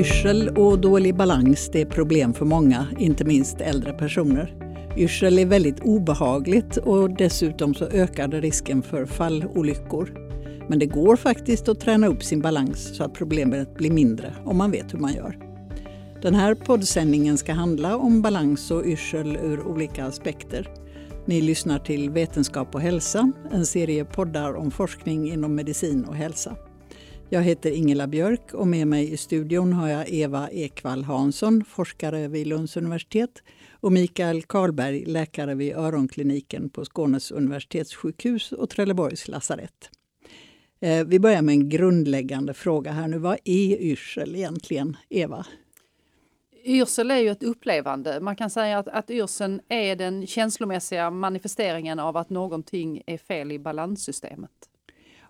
Yrsel och dålig balans det är problem för många, inte minst äldre personer. Yrsel är väldigt obehagligt och dessutom så ökar det risken för fallolyckor. Men det går faktiskt att träna upp sin balans så att problemet blir mindre om man vet hur man gör. Den här poddsändningen ska handla om balans och yrsel ur olika aspekter. Ni lyssnar till Vetenskap och hälsa, en serie poddar om forskning inom medicin och hälsa. Jag heter Ingela Björk och med mig i studion har jag Eva Ekvall Hansson, forskare vid Lunds universitet och Mikael Karlberg, läkare vid öronkliniken på Skånes universitetssjukhus och Trelleborgs lasarett. Eh, vi börjar med en grundläggande fråga här nu. Vad är yrsel egentligen, Eva? Yrsel är ju ett upplevande. Man kan säga att, att yrseln är den känslomässiga manifesteringen av att någonting är fel i balanssystemet.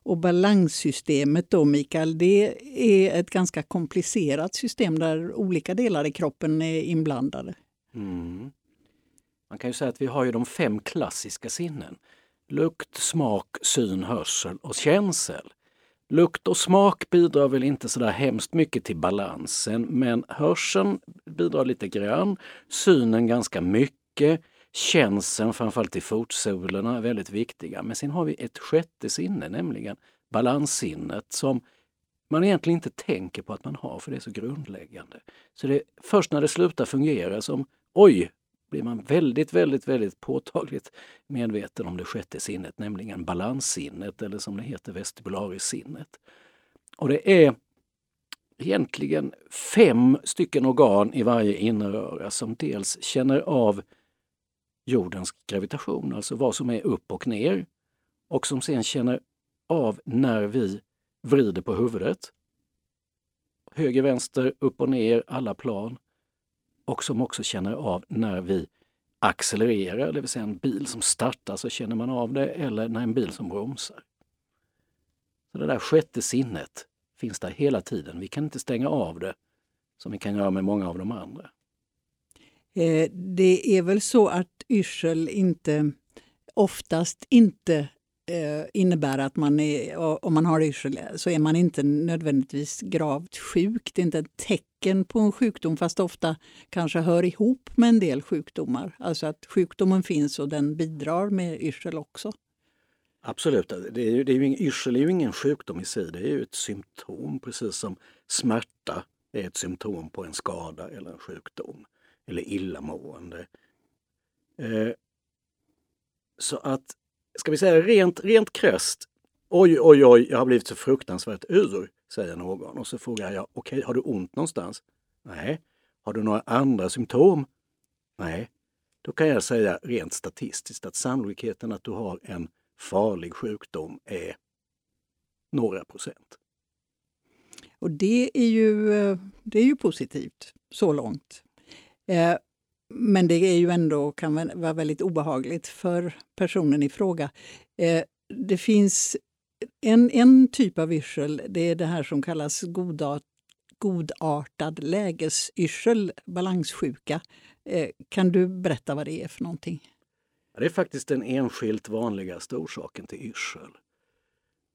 Och balanssystemet då, Mikael, det är ett ganska komplicerat system där olika delar i kroppen är inblandade. Mm. Man kan ju säga att vi har ju de fem klassiska sinnen. Lukt, smak, syn, hörsel och känsel. Lukt och smak bidrar väl inte så där hemskt mycket till balansen men hörseln bidrar lite grann, synen ganska mycket, känseln framförallt i fotsolerna är väldigt viktiga. Men sen har vi ett sjätte sinne, nämligen balanssinnet som man egentligen inte tänker på att man har för det är så grundläggande. Så det är först när det slutar fungera som oj, blir man väldigt, väldigt, väldigt påtagligt medveten om det sjätte sinnet, nämligen balanssinnet eller som det heter vestibularissinnet. Och det är egentligen fem stycken organ i varje inneröra som dels känner av jordens gravitation, alltså vad som är upp och ner och som sen känner av när vi vrider på huvudet. Höger, vänster, upp och ner, alla plan och som också känner av när vi accelererar, det vill säga en bil som startar så känner man av det, eller när en bil som bromsar. Så Det där sjätte sinnet finns där hela tiden. Vi kan inte stänga av det som vi kan göra med många av de andra. Eh, det är väl så att yrsel inte oftast inte Eh, innebär att man är, om man har yrsel så är man inte nödvändigtvis gravt sjuk. Det är inte ett tecken på en sjukdom fast ofta kanske hör ihop med en del sjukdomar. Alltså att sjukdomen finns och den bidrar med yrsel också. Absolut. Det är ju, det är ju, yrsel är ju ingen sjukdom i sig, det är ju ett symptom precis som smärta är ett symptom på en skada eller en sjukdom eller illamående. Eh, så att ska vi säga rent, rent kröst, oj, oj, oj, jag har blivit så fruktansvärt ur, säger någon. Och så frågar jag, okej, okay, har du ont någonstans? Nej. Har du några andra symptom? Nej. Då kan jag säga rent statistiskt att sannolikheten att du har en farlig sjukdom är några procent. Och det är ju, eh, det är ju positivt så långt. Eh, men det är ju ändå kan vara väldigt obehagligt för personen i fråga. Eh, det finns en, en typ av yrsel, det är det här som kallas godart, godartad lägesyrsel, balanssjuka. Eh, kan du berätta vad det är för någonting? Det är faktiskt den enskilt vanligaste orsaken till yrsel.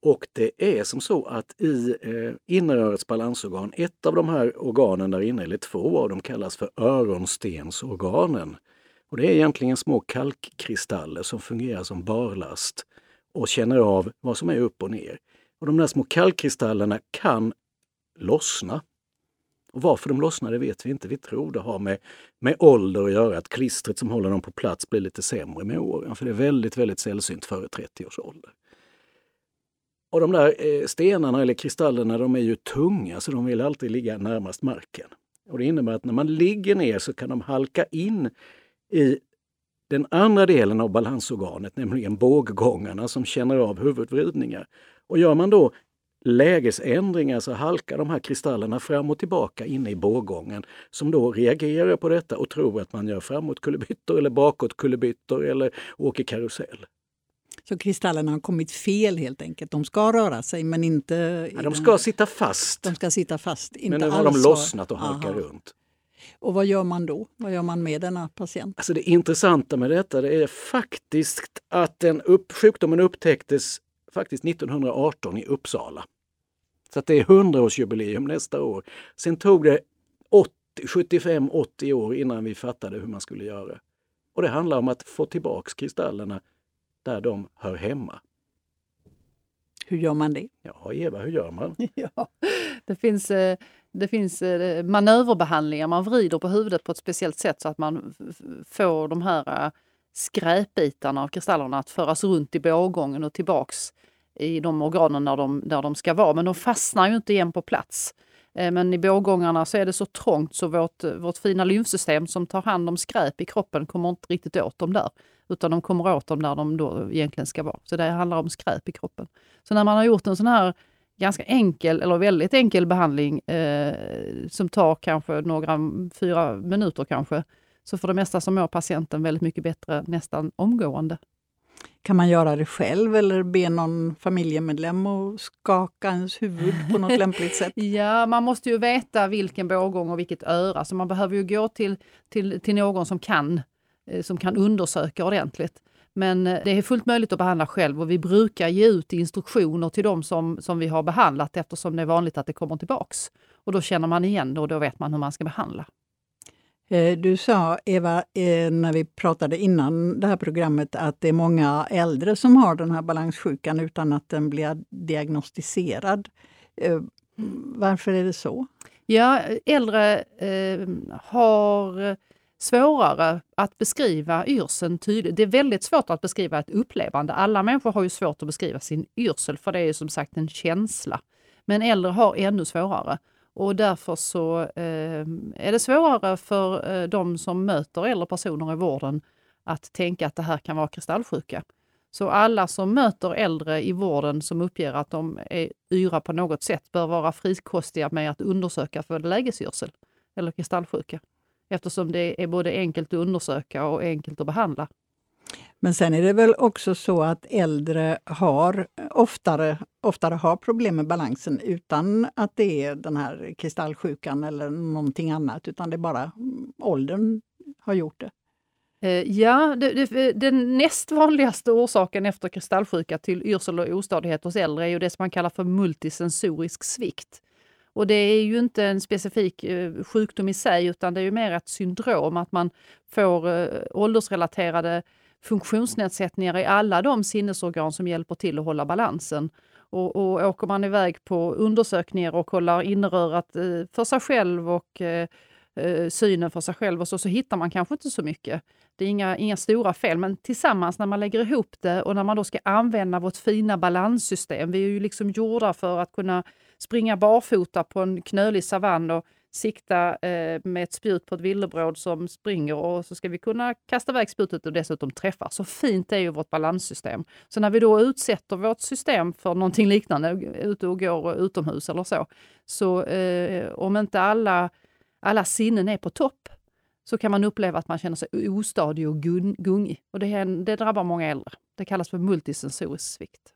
Och det är som så att i eh, innerörets balansorgan, ett av de här organen där inne, eller två av dem, kallas för öronstensorganen. Och det är egentligen små kalkkristaller som fungerar som barlast och känner av vad som är upp och ner. Och de där små kalkkristallerna kan lossna. Och varför de lossnar det vet vi inte. Vi tror det har med, med ålder att göra, att klistret som håller dem på plats blir lite sämre med åren. För det är väldigt, väldigt sällsynt före 30 års ålder. Och de där eh, stenarna eller kristallerna de är ju tunga så de vill alltid ligga närmast marken. Och Det innebär att när man ligger ner så kan de halka in i den andra delen av balansorganet, nämligen båggångarna som känner av huvudvridningar. Och gör man då lägesändringar så halkar de här kristallerna fram och tillbaka inne i båggången som då reagerar på detta och tror att man gör framåtkullerbyttor eller bakåtkullerbyttor eller åker karusell. Så kristallerna har kommit fel helt enkelt. De ska röra sig men inte... Ja, de ska sitta fast. De ska sitta fast. Inte men nu har de lossnat och halkar runt. Och vad gör man då? Vad gör man med denna patient? Alltså det intressanta med detta det är faktiskt att den upp, sjukdomen upptäcktes faktiskt 1918 i Uppsala. Så att det är 100-årsjubileum nästa år. Sen tog det 75-80 år innan vi fattade hur man skulle göra. Och det handlar om att få tillbaks kristallerna där de hör hemma. Hur gör man det? Ja, Eva, hur gör man? Ja, det finns, eh, det finns eh, manöverbehandlingar. Man vrider på huvudet på ett speciellt sätt så att man får de här eh, skräpbitarna av kristallerna att föras runt i bågången och tillbaks i de organen där de, där de ska vara. Men de fastnar ju inte igen på plats. Eh, men i bågångarna så är det så trångt så vårt, eh, vårt fina lymfsystem som tar hand om skräp i kroppen kommer inte riktigt åt dem där. Utan de kommer åt dem där de då egentligen ska vara. Så det handlar om skräp i kroppen. Så när man har gjort en sån här ganska enkel, eller väldigt enkel behandling eh, som tar kanske några, mm, fyra minuter kanske, så för det mesta så mår patienten väldigt mycket bättre nästan omgående. Kan man göra det själv eller be någon familjemedlem att skaka ens huvud på något lämpligt sätt? Ja, man måste ju veta vilken bågång och vilket öra, så man behöver ju gå till, till, till någon som kan, eh, som kan undersöka ordentligt. Men eh, det är fullt möjligt att behandla själv och vi brukar ge ut instruktioner till de som, som vi har behandlat eftersom det är vanligt att det kommer tillbaks. Och då känner man igen det och då vet man hur man ska behandla. Eh, du sa, Eva, eh, när vi pratade innan det här programmet att det är många äldre som har den här balanssjukan utan att den blir diagnostiserad. Eh, varför är det så? Ja, äldre eh, har svårare att beskriva yrseln tydligt. Det är väldigt svårt att beskriva ett upplevande. Alla människor har ju svårt att beskriva sin yrsel, för det är som sagt en känsla. Men äldre har ännu svårare. Och därför så eh, är det svårare för eh, de som möter äldre personer i vården att tänka att det här kan vara kristallsjuka. Så alla som möter äldre i vården som uppger att de är yra på något sätt bör vara frikostiga med att undersöka för lägesyrsel eller kristallsjuka eftersom det är både enkelt att undersöka och enkelt att behandla. Men sen är det väl också så att äldre har oftare, oftare har problem med balansen utan att det är den här kristallsjukan eller någonting annat, utan det är bara mm, åldern har gjort det. Eh, ja, det, det, den näst vanligaste orsaken efter kristallsjuka till yrsel och ostadighet hos äldre är ju det som man kallar för multisensorisk svikt. Och det är ju inte en specifik eh, sjukdom i sig utan det är ju mer ett syndrom, att man får eh, åldersrelaterade funktionsnedsättningar i alla de sinnesorgan som hjälper till att hålla balansen. Och, och åker man iväg på undersökningar och kollar innerörat eh, för sig själv och eh, eh, synen för sig själv och så, så hittar man kanske inte så mycket. Det är inga, inga stora fel, men tillsammans när man lägger ihop det och när man då ska använda vårt fina balanssystem. Vi är ju liksom gjorda för att kunna springa barfota på en knölig savann och sikta eh, med ett spjut på ett villebråd som springer och så ska vi kunna kasta iväg spjutet och dessutom träffa. Så fint är ju vårt balanssystem. Så när vi då utsätter vårt system för någonting liknande, ute och går utomhus eller så, så eh, om inte alla, alla sinnen är på topp så kan man uppleva att man känner sig ostadig och gungig. Och det, det drabbar många äldre. Det kallas för multisensorisk svikt.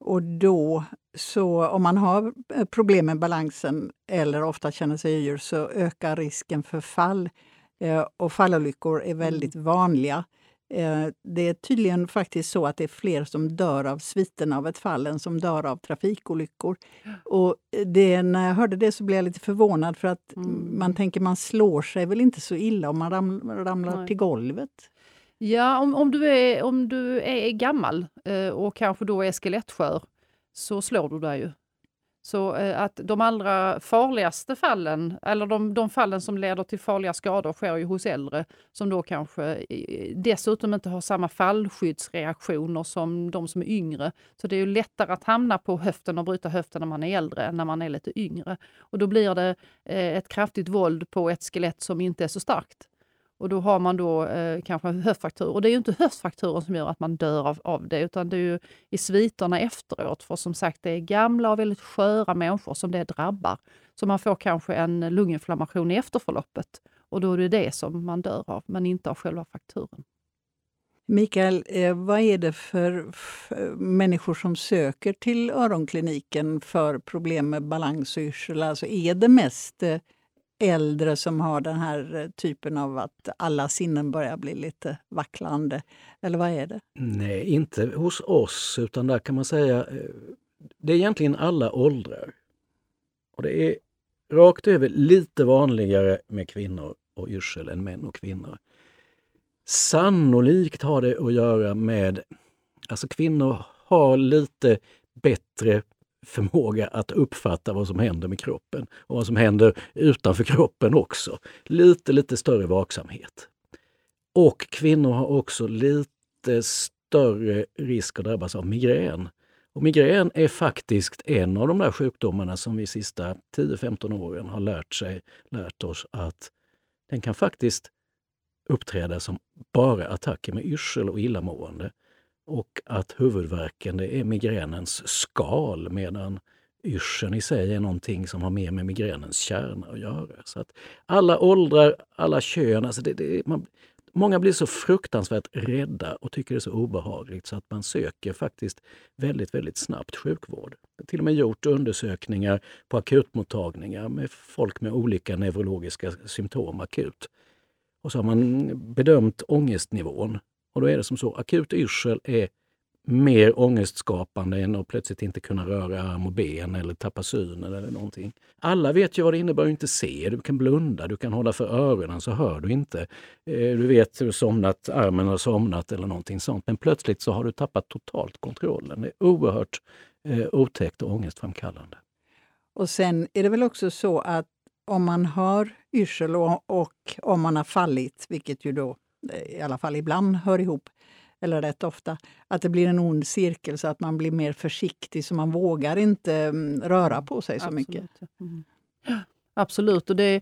Och då, så om man har eh, problem med balansen eller ofta känner sig yr så ökar risken för fall. Eh, och fallolyckor är väldigt mm. vanliga. Eh, det är tydligen faktiskt så att det är fler som dör av sviterna av ett fall än som dör av trafikolyckor. Och det, när jag hörde det så blev jag lite förvånad för att mm. man tänker man slår sig väl inte så illa om man ram, ramlar Nej. till golvet? Ja, om, om, du är, om du är gammal eh, och kanske då är skelettskör så slår du dig ju. Så eh, att de allra farligaste fallen, eller de, de fallen som leder till farliga skador sker ju hos äldre som då kanske dessutom inte har samma fallskyddsreaktioner som de som är yngre. Så det är ju lättare att hamna på höften och bryta höften när man är äldre än när man är lite yngre. Och då blir det eh, ett kraftigt våld på ett skelett som inte är så starkt. Och då har man då eh, kanske höftfraktur. Och det är ju inte höftfrakturen som gör att man dör av, av det, utan det är ju i sviterna efteråt. För som sagt, det är gamla och väldigt sköra människor som det drabbar. Så man får kanske en lunginflammation i efterförloppet. Och då är det det som man dör av, men inte av själva frakturen. Mikael, eh, vad är det för, för, människor som söker till öronkliniken för problem med balans och yrsel? Alltså är det mest eh, äldre som har den här eh, typen av att alla sinnen börjar bli lite vacklande? Eller vad är det? Nej, inte hos oss, utan där kan man säga eh, Det är egentligen alla åldrar. Och det är rakt över lite vanligare med kvinnor och yrsel än män och kvinnor. Sannolikt har det att göra med, alltså kvinnor har lite bättre förmåga att uppfatta vad som händer med kroppen och vad som händer utanför kroppen också. Lite, lite större vaksamhet. Och kvinnor har också lite större risk att drabbas av migrän. Och migrän är faktiskt en av de där sjukdomarna som vi sista 10-15 åren har lärt, sig, lärt oss att den kan faktiskt uppträda som bara attacker med yrsel och illamående. Och att huvudvärken det är migränens skal medan yrseln i sig är någonting som har mer med migränens kärna att göra. Så att alla åldrar, alla kön, alltså det, det, man, Många blir så fruktansvärt rädda och tycker det är så obehagligt så att man söker faktiskt väldigt, väldigt snabbt sjukvård. Jag har till och med gjort undersökningar på akutmottagningar med folk med olika neurologiska symptom akut. Och så har man bedömt ångestnivån. Och då är det som så, akut yrsel är mer ångestskapande än att plötsligt inte kunna röra arm och ben eller tappa synen eller någonting. Alla vet ju vad det innebär att inte se. Du kan blunda, du kan hålla för öronen så hör du inte. Eh, du vet hur du somnat, armen har somnat eller någonting sånt. Men plötsligt så har du tappat totalt kontrollen. Det är oerhört eh, otäckt och ångestframkallande. Och sen är det väl också så att om man har yrsel och, och om man har fallit, vilket ju då i alla fall ibland hör ihop, eller rätt ofta, att det blir en ond cirkel så att man blir mer försiktig så man vågar inte mm, röra på sig så Absolut. mycket. Mm. Absolut, och det,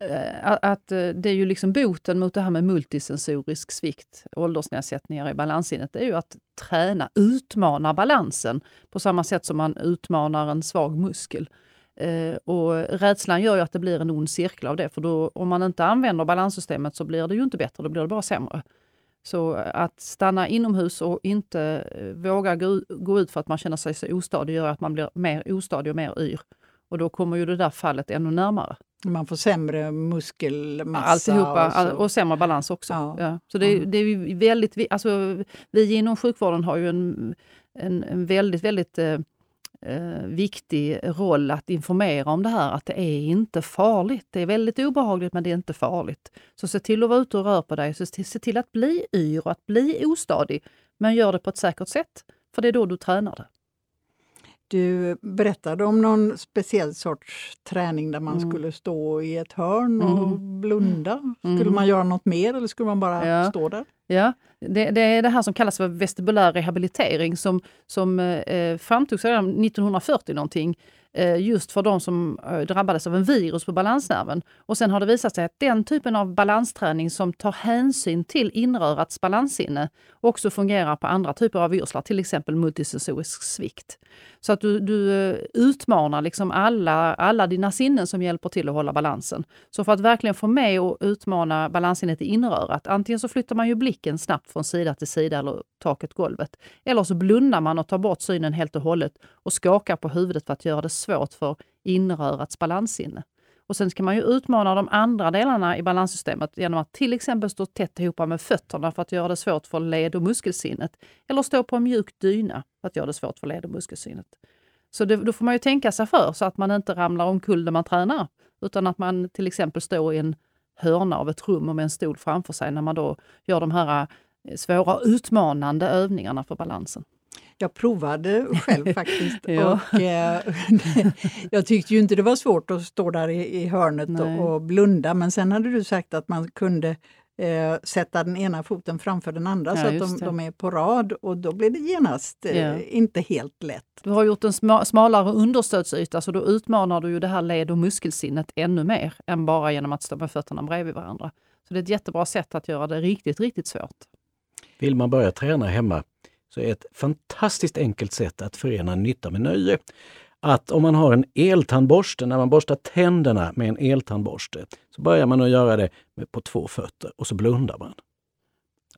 äh, att, äh, det är ju liksom boten mot det här med multisensorisk svikt, åldersnedsättningar i balanssinnet, det är ju att träna, utmana balansen på samma sätt som man utmanar en svag muskel. Eh, och rädslan gör ju att det blir en ond cirkel av det, för då, om man inte använder balanssystemet så blir det ju inte bättre, då blir det bara sämre. Så att stanna inomhus och inte eh, våga gå, gå ut för att man känner sig så ostadig gör att man blir mer ostadig och mer yr. Och då kommer ju det där fallet ännu närmare. Man får sämre muskelmassa. Alltihopa, och, så. och sämre balans också. Ja. Ja. Så det, Ja. det är väldigt, vi- alltså, vi inom sjukvården har ju en, en, en väldigt, väldigt eh, eh, viktig roll att informera om det här, att det är inte farligt. Det är väldigt obehagligt men det är inte farligt. Så se till att vara ute och röra på dig, så se se till att bli yr och att bli ostadig. Men gör det på ett säkert sätt, för det är då du tränar det. Du berättade om någon speciell sorts träning där man Mm. skulle stå i ett hörn och Mm. blunda. Skulle Mm. man göra något mer eller skulle man bara Ja. stå där? Ja, det, det är det här som kallas för vestibulär rehabilitering som, som eh, framtogs redan 1940 någonting. Eh, just för de som eh, drabbades av en virus på balansnerven. Och sen har det visat sig att den typen av balansträning som tar hänsyn till inrörats balanssinne också fungerar på andra typer av yrslar, till exempel multisensorisk svikt. Så att du, du eh, utmanar liksom alla, alla dina sinnen som hjälper till att hålla balansen. Så för att verkligen få med och utmana balanssinnet i inrörat, antingen så flyttar man ju blicken snabbt från sida till sida eller taket golvet. Eller så blundar man och tar bort synen helt och hållet och skakar på huvudet för att göra det svårt för inrörats balanssinne. Och sen ska man ju utmana de andra delarna i balanssystemet genom att till exempel stå tätt ihop med fötterna för att göra det svårt för led och muskelsinnet. Eller stå på en mjuk dyna för att göra det svårt för led och muskelsinnet. Så det, då får man ju tänka sig för så att man inte ramlar omkull när man tränar. Utan att man till exempel står i en hörna av ett rum och med en stol framför sig när man då gör de här eh, svåra utmanande övningarna för balansen. Jag provade själv faktiskt. Ja. och, eh, jag tyckte ju inte det var svårt att stå där i, i hörnet och, och blunda. Men sen hade du sagt att man kunde eh, sätta den ena foten framför den andra Ja, så att de, de är på rad och då blir det genast eh, Ja. inte helt lätt. Du har gjort en sma, smalare understödsyta så då utmanar du ju det här led och muskelsinnet ännu mer än bara genom att stå med fötterna bredvid varandra. Så det är ett jättebra sätt att göra det riktigt, riktigt svårt. Vill man börja träna hemma så är ett fantastiskt enkelt sätt att förena nytta med nöje. Att om man har en eltandborste, när man borstar tänderna med en eltandborste, så börjar man att göra det på två fötter och så blundar man.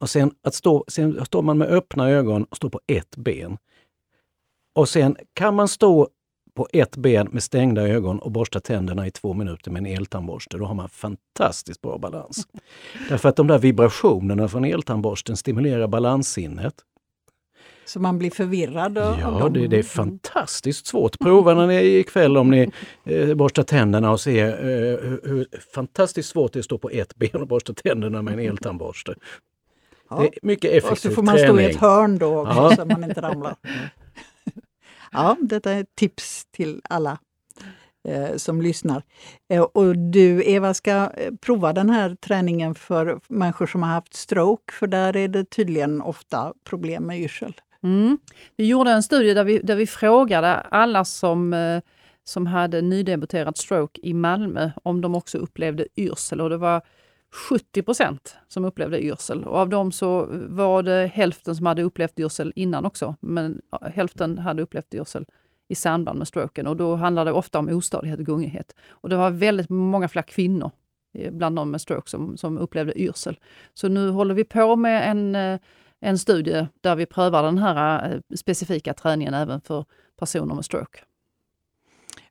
Och sen, att stå, sen står man med öppna ögon och står på ett ben. Och sen kan man stå på ett ben med stängda ögon och borsta tänderna i två minuter med en eltandborste. Då har man fantastiskt bra balans. Därför att de där vibrationerna från eltandborsten stimulerar balanssinnet. Så man blir förvirrad? Ja, det, det, är fantastiskt svårt. Prova när ni ikväll om ni eh, borstar tänderna och ser eh, hur, hur, fantastiskt svårt det är att stå på ett ben och borsta tänderna med en eltandborste. Ja. Det är mycket effektiv Och så får man träning. stå i ett hörn då också, Ja. så man inte ramlar. Ja, detta är ett tips till alla eh, som lyssnar. Eh, och du Eva ska eh, prova den här träningen för människor som har haft stroke, för där är det tydligen ofta problem med yrsel. Mm. Vi gjorde en studie där vi, där vi frågade alla som, eh, som hade nydebuterat stroke i Malmö om de också upplevde yrsel. Och det var 70 procent som upplevde yrsel. Och av dem så var det hälften som hade upplevt yrsel innan också. Men hälften hade upplevt yrsel i samband med stroken. Och då handlade det ofta om ostadighet och gungighet. Och det var väldigt många fler kvinnor eh, bland de med stroke som, som upplevde yrsel. Så nu håller vi på med en eh, en studie där vi prövar den här eh, specifika träningen även för personer med stroke.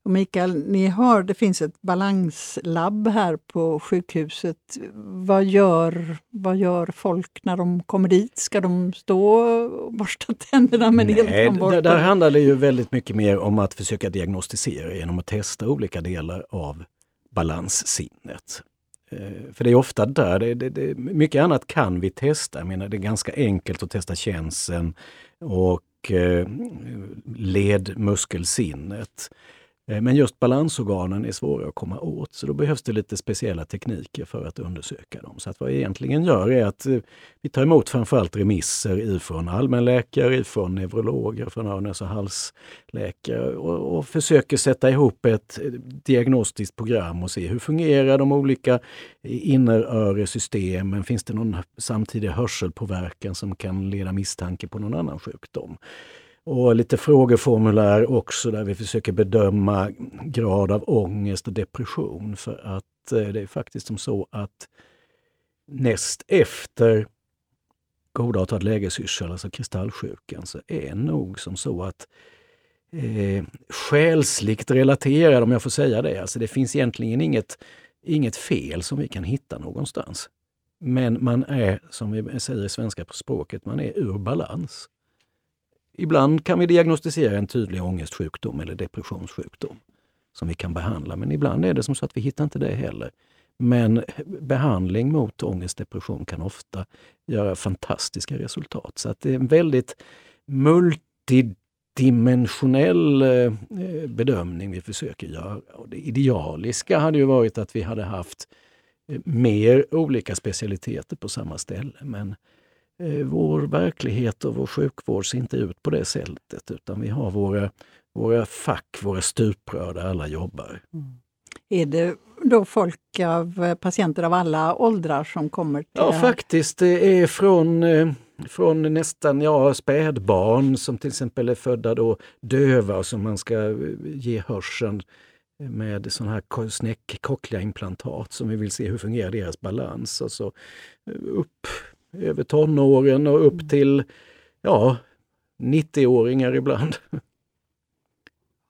Och Mikael, ni har, det finns ett balanslabb här på sjukhuset. Vad gör, vad gör folk när de kommer dit? Ska de stå och borsta tänderna med Nej, där, där handlar det ju väldigt mycket mer om att försöka diagnostisera genom att testa olika delar av balanssinnet. Eh, för det är ofta där, det, det, det, mycket annat kan vi testa. Jag menar, det är ganska enkelt att testa känseln och eh, ledmuskelsinnet. Eh, men just balansorganen är svåra att komma åt, så då behövs det lite speciella tekniker för att undersöka dem. Så att vad vi egentligen gör är att eh, vi tar emot framförallt remisser ifrån allmänläkare, ifrån neurologer, från öron och halsläkare och, och försöker sätta ihop ett eh, diagnostiskt program och se hur fungerar de olika inneröresystemen? Finns det någon samtidig hörselpåverkan som kan leda misstanke på någon annan sjukdom? Och lite frågeformulär också där vi försöker bedöma grad av ångest och depression. För att eh, det är faktiskt som så att näst efter godartad lägesyrsel, alltså kristallsjukan, så är nog som så att eh, själsligt relaterad, om jag får säga det, alltså det finns egentligen inget, inget fel som vi kan hitta någonstans. Men man är, som vi säger i svenska på språket, man är ur balans. Ibland kan vi diagnostisera en tydlig ångestsjukdom eller depressionssjukdom som vi kan behandla, men ibland är det som så att vi hittar inte det heller. Men behandling mot ångest depression kan ofta göra fantastiska resultat. Så att det är en väldigt multidimensionell eh, bedömning vi försöker göra. Och det idealiska hade ju varit att vi hade haft eh, mer olika specialiteter på samma ställe. Men vår verklighet och vår sjukvård ser inte ut på det sättet utan vi har våra, våra fack, våra stuprör där alla jobbar. Mm. Är det då folk av eh, patienter av alla åldrar som kommer till Ja, faktiskt. Det är från, eh, från nästan ja, spädbarn som till exempel är födda då döva och som man ska eh, ge hörseln med sån här snäck implantat som vi vill se hur fungerar deras balans. Och så eh, upp över tonåren och upp till ja, 90-åringar ibland.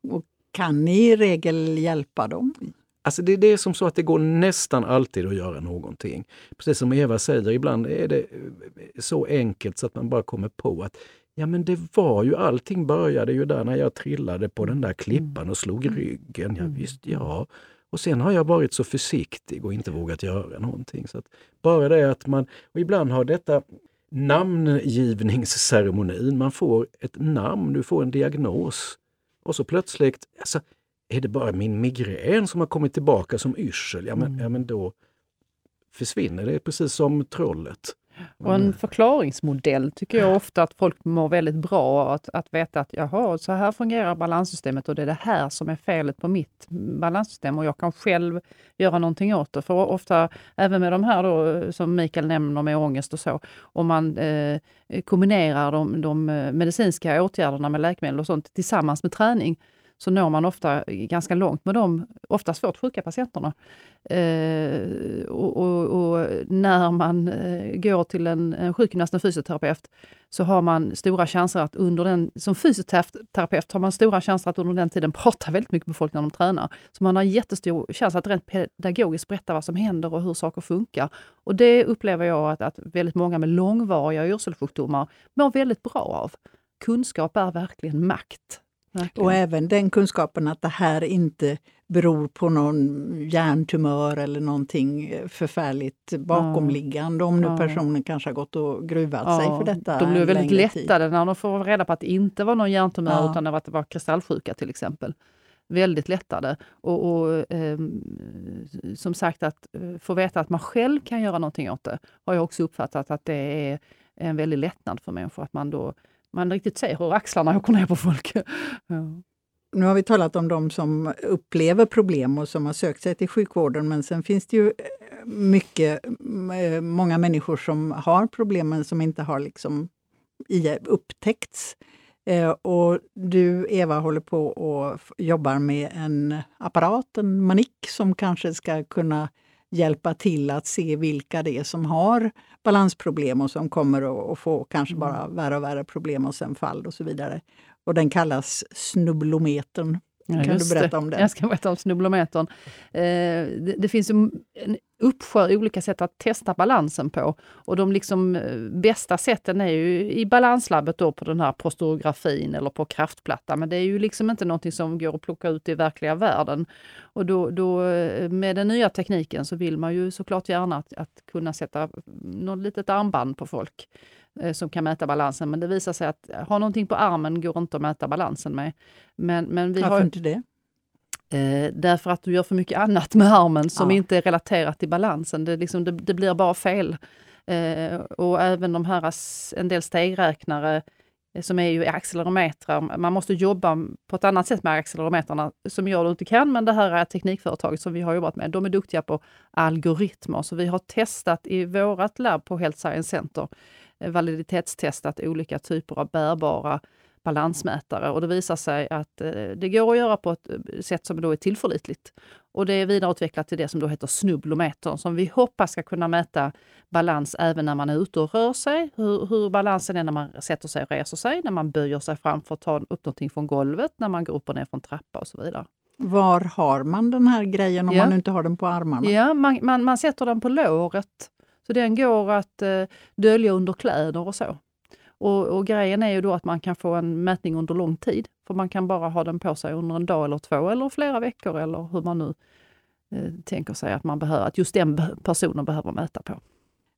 Och kan ni i regel hjälpa dem? Alltså det, det är som så att det går nästan alltid att göra någonting. Precis som Eva säger, ibland är det så enkelt så att man bara kommer på att ja men det var ju, allting började ju där när jag trillade på den där klippan och slog ryggen. Ja, visst, ja. Och sen har jag varit så försiktig och inte vågat göra någonting. Så att bara det att man, och ibland har detta namngivningsceremonin, man får ett namn, du får en diagnos. Och så plötsligt, alltså, är det bara min migrän som har kommit tillbaka som yrsel? Ja men, Mm. ja, men då försvinner det precis som trollet. Och en förklaringsmodell tycker jag ofta att folk mår väldigt bra. Att, att veta att jaha, så här fungerar balanssystemet och det är det här som är felet på mitt balanssystem och jag kan själv göra någonting åt det. För ofta, även med de här då, som Mikael nämner med ångest och så, om man eh, kombinerar de, de medicinska åtgärderna med läkemedel och sånt tillsammans med träning, så når man ofta ganska långt med de ofta svårt sjuka patienterna. Eh, och, och, och, när man eh, går till en, en sjukgymnast, en fysioterapeut, så har man stora chanser att under den, som fysioterapeut har man stora chanser att under den tiden prata väldigt mycket med folk när de tränar. Så man har jättestor chans att rent pedagogiskt berätta vad som händer och hur saker funkar. Och det upplever jag att, att väldigt många med långvariga yrselsjukdomar mår väldigt bra av. kunskap är verkligen makt. Verkligen. Och även den kunskapen att det här inte beror på någon hjärntumör eller någonting förfärligt bakomliggande om nu Ja. personen kanske har gått och gruvat sig för detta de blir väldigt längre tid. lättade när de får reda på att det inte var någon hjärntumör Ja. utan att det var kristallsjuka till exempel. Väldigt lättade. Och, och ehm, som sagt, att eh, få veta att man själv kan göra någonting åt det har jag också uppfattat att det är en väldig lättnad för människor. Att man då man riktigt ser hur axlarna åker ner på folk. ja. Nu har vi talat om de som upplever problem och som har sökt sig till sjukvården men sen finns det ju eh, mycket, eh, många människor som har problemen som inte har liksom upptäckts. Eh, och du Eva håller på och jobbar med en apparat, en manik som kanske ska kunna hjälpa till att se vilka det är som har balansproblem och som kommer att få kanske bara värre och värre problem och sen fall och så vidare. Och den kallas snubblometern. Ja, kan du berätta om den? Jag ska berätta om snubblometern. Eh, det, det finns en uppsjö olika sätt att testa balansen på. Och de liksom, eh, bästa sätten är ju i balanslabbet då på den här prostorografin eller på kraftplatta. Men det är ju liksom inte någonting som går att plocka ut i verkliga världen. Och då, då, eh, med den nya tekniken så vill man ju såklart gärna att, att kunna sätta något litet armband på folk eh, som kan mäta balansen. Men det visar sig att ha någonting på armen går inte att mäta balansen med. Men, men vi Varför har, inte det? Eh, därför att du gör för mycket annat med armen som Ja. inte är relaterat till balansen. Det, liksom, det, det blir bara fel. Eh, och även de här, en del stegräknare eh, som är ju accelerometrar. Man måste jobba på ett annat sätt med accelerometrarna som du inte kan, men det här är teknikföretaget som vi har jobbat med. De är duktiga på algoritmer, så vi har testat i vårt labb på Health Science Center, eh, validitetstestat olika typer av bärbara balansmätare och det visar sig att eh, det går att göra på ett eh, sätt som då är tillförlitligt. Och det är vidareutvecklat till det som då heter snubblometern som vi hoppas ska kunna mäta balans även när man är ute och rör sig. Hur, hur balansen är när man sätter sig och reser sig, när man böjer sig fram för att ta upp någonting från golvet, när man går upp och ner från trappa och så vidare. Var har man den här grejen om Ja. man inte har den på armarna? Ja, man, man, man sätter den på låret. Så den går att eh, dölja under kläder och så. Och, och grejen är ju då att man kan få en mätning under lång tid. För man kan bara ha den på sig under en dag eller två eller flera veckor eller hur man nu eh, tänker sig att man behöver, att just den personen behöver mäta på.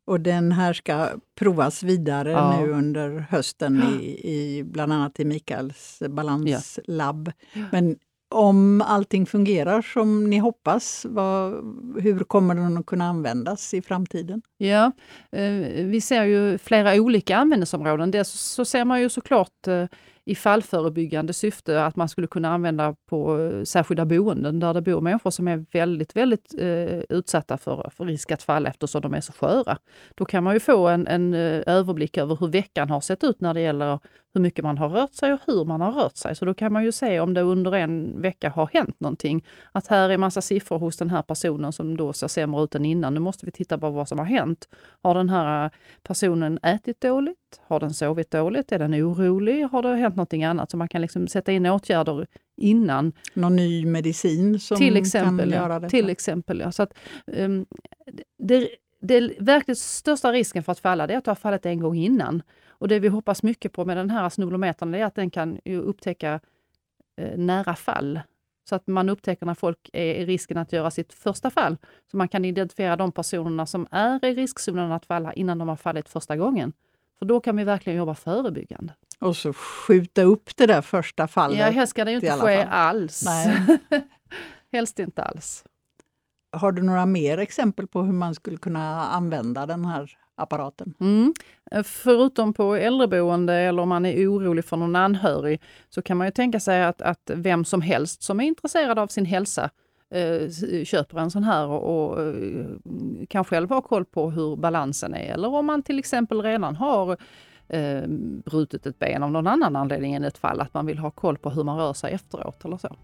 Och den här ska provas vidare Ja. nu under hösten i, i bland annat i Mikaels balanslabb. Men om allting fungerar som ni hoppas, vad, hur kommer den att kunna användas i framtiden? Ja, eh, vi ser ju flera olika användningsområden. Dels så ser man ju såklart eh, i fallförebyggande syfte att man skulle kunna använda på eh, särskilda boenden där det bor människor som är väldigt, väldigt eh, utsatta för, för risk att falla eftersom de är så sköra. Då kan man ju få en, en eh, överblick över hur veckan har sett ut när det gäller hur mycket man har rört sig och hur man har rört sig. Så då kan man ju se om det under en vecka har hänt någonting. Att här är massa siffror hos den här personen som då ser sämre ut än innan. Nu måste vi titta på vad som har hänt. Har den här personen ätit dåligt? Har den sovit dåligt? Är den orolig? Har det hänt någonting annat? Så man kan liksom sätta in åtgärder innan. Någon ny medicin som till exempel. kan göra detta? till exempel ja. Så att, um, det, det verkligt största risken för att falla det är att du har fallit en gång innan. Och det vi hoppas mycket på med den här snubblometern är att den kan upptäcka eh, nära fall. Så att man upptäcker när folk är i risken att göra sitt första fall. Så man kan identifiera de personerna som är i riskzonen att falla innan de har fallit första gången. För då kan vi verkligen jobba förebyggande. Och så skjuta upp det där första fallet. Ja, helst ska det ju inte ske alls. Nej. helst inte alls. Har du några mer exempel på hur man skulle kunna använda den här apparaten? Mm. Förutom på äldreboende eller om man är orolig för någon anhörig så kan man ju tänka sig att, att vem som helst som är intresserad av sin hälsa Eh, köper en sån här och, och eh, kan själv ha koll på hur balansen är. Eller om man till exempel redan har eh, brutit ett ben av någon annan anledning än ett fall, att man vill ha koll på hur man rör sig efteråt eller så.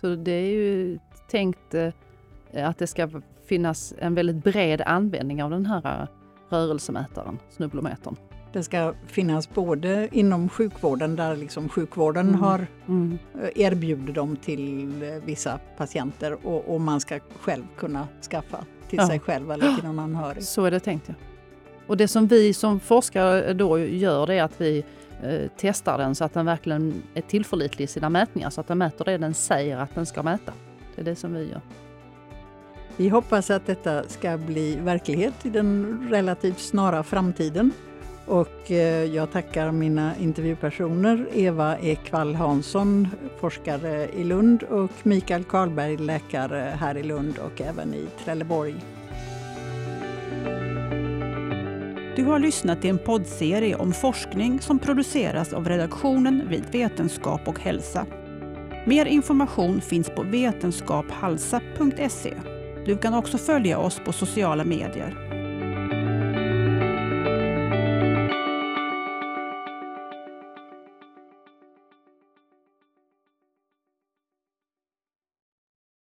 Så det är ju tänkt eh, att det ska finnas en väldigt bred användning av den här eh, rörelsemätaren, snubblometern. Det ska finnas både inom sjukvården, där liksom sjukvården Mm. har Mm. eh, erbjuder dem till eh, vissa patienter och, och man ska själv kunna skaffa till Ja. sig själv eller till någon anhörig. Så är det tänkt ja. Och det som vi som forskare då gör det är att vi eh, testar den så att den verkligen är tillförlitlig i sina mätningar så att den mäter det den säger att den ska mäta. Det är det som vi gör. Vi hoppas att detta ska bli verklighet i den relativt snara framtiden. Och eh, jag tackar mina intervjupersoner Eva Ekvall Hansson, forskare i Lund och Mikael Karlberg, läkare här i Lund och även i Trelleborg. Du har lyssnat till en poddserie om forskning som produceras av redaktionen vid Vetenskap och hälsa. Mer information finns på vetenskaphalsa.se. Du kan också följa oss på sociala medier.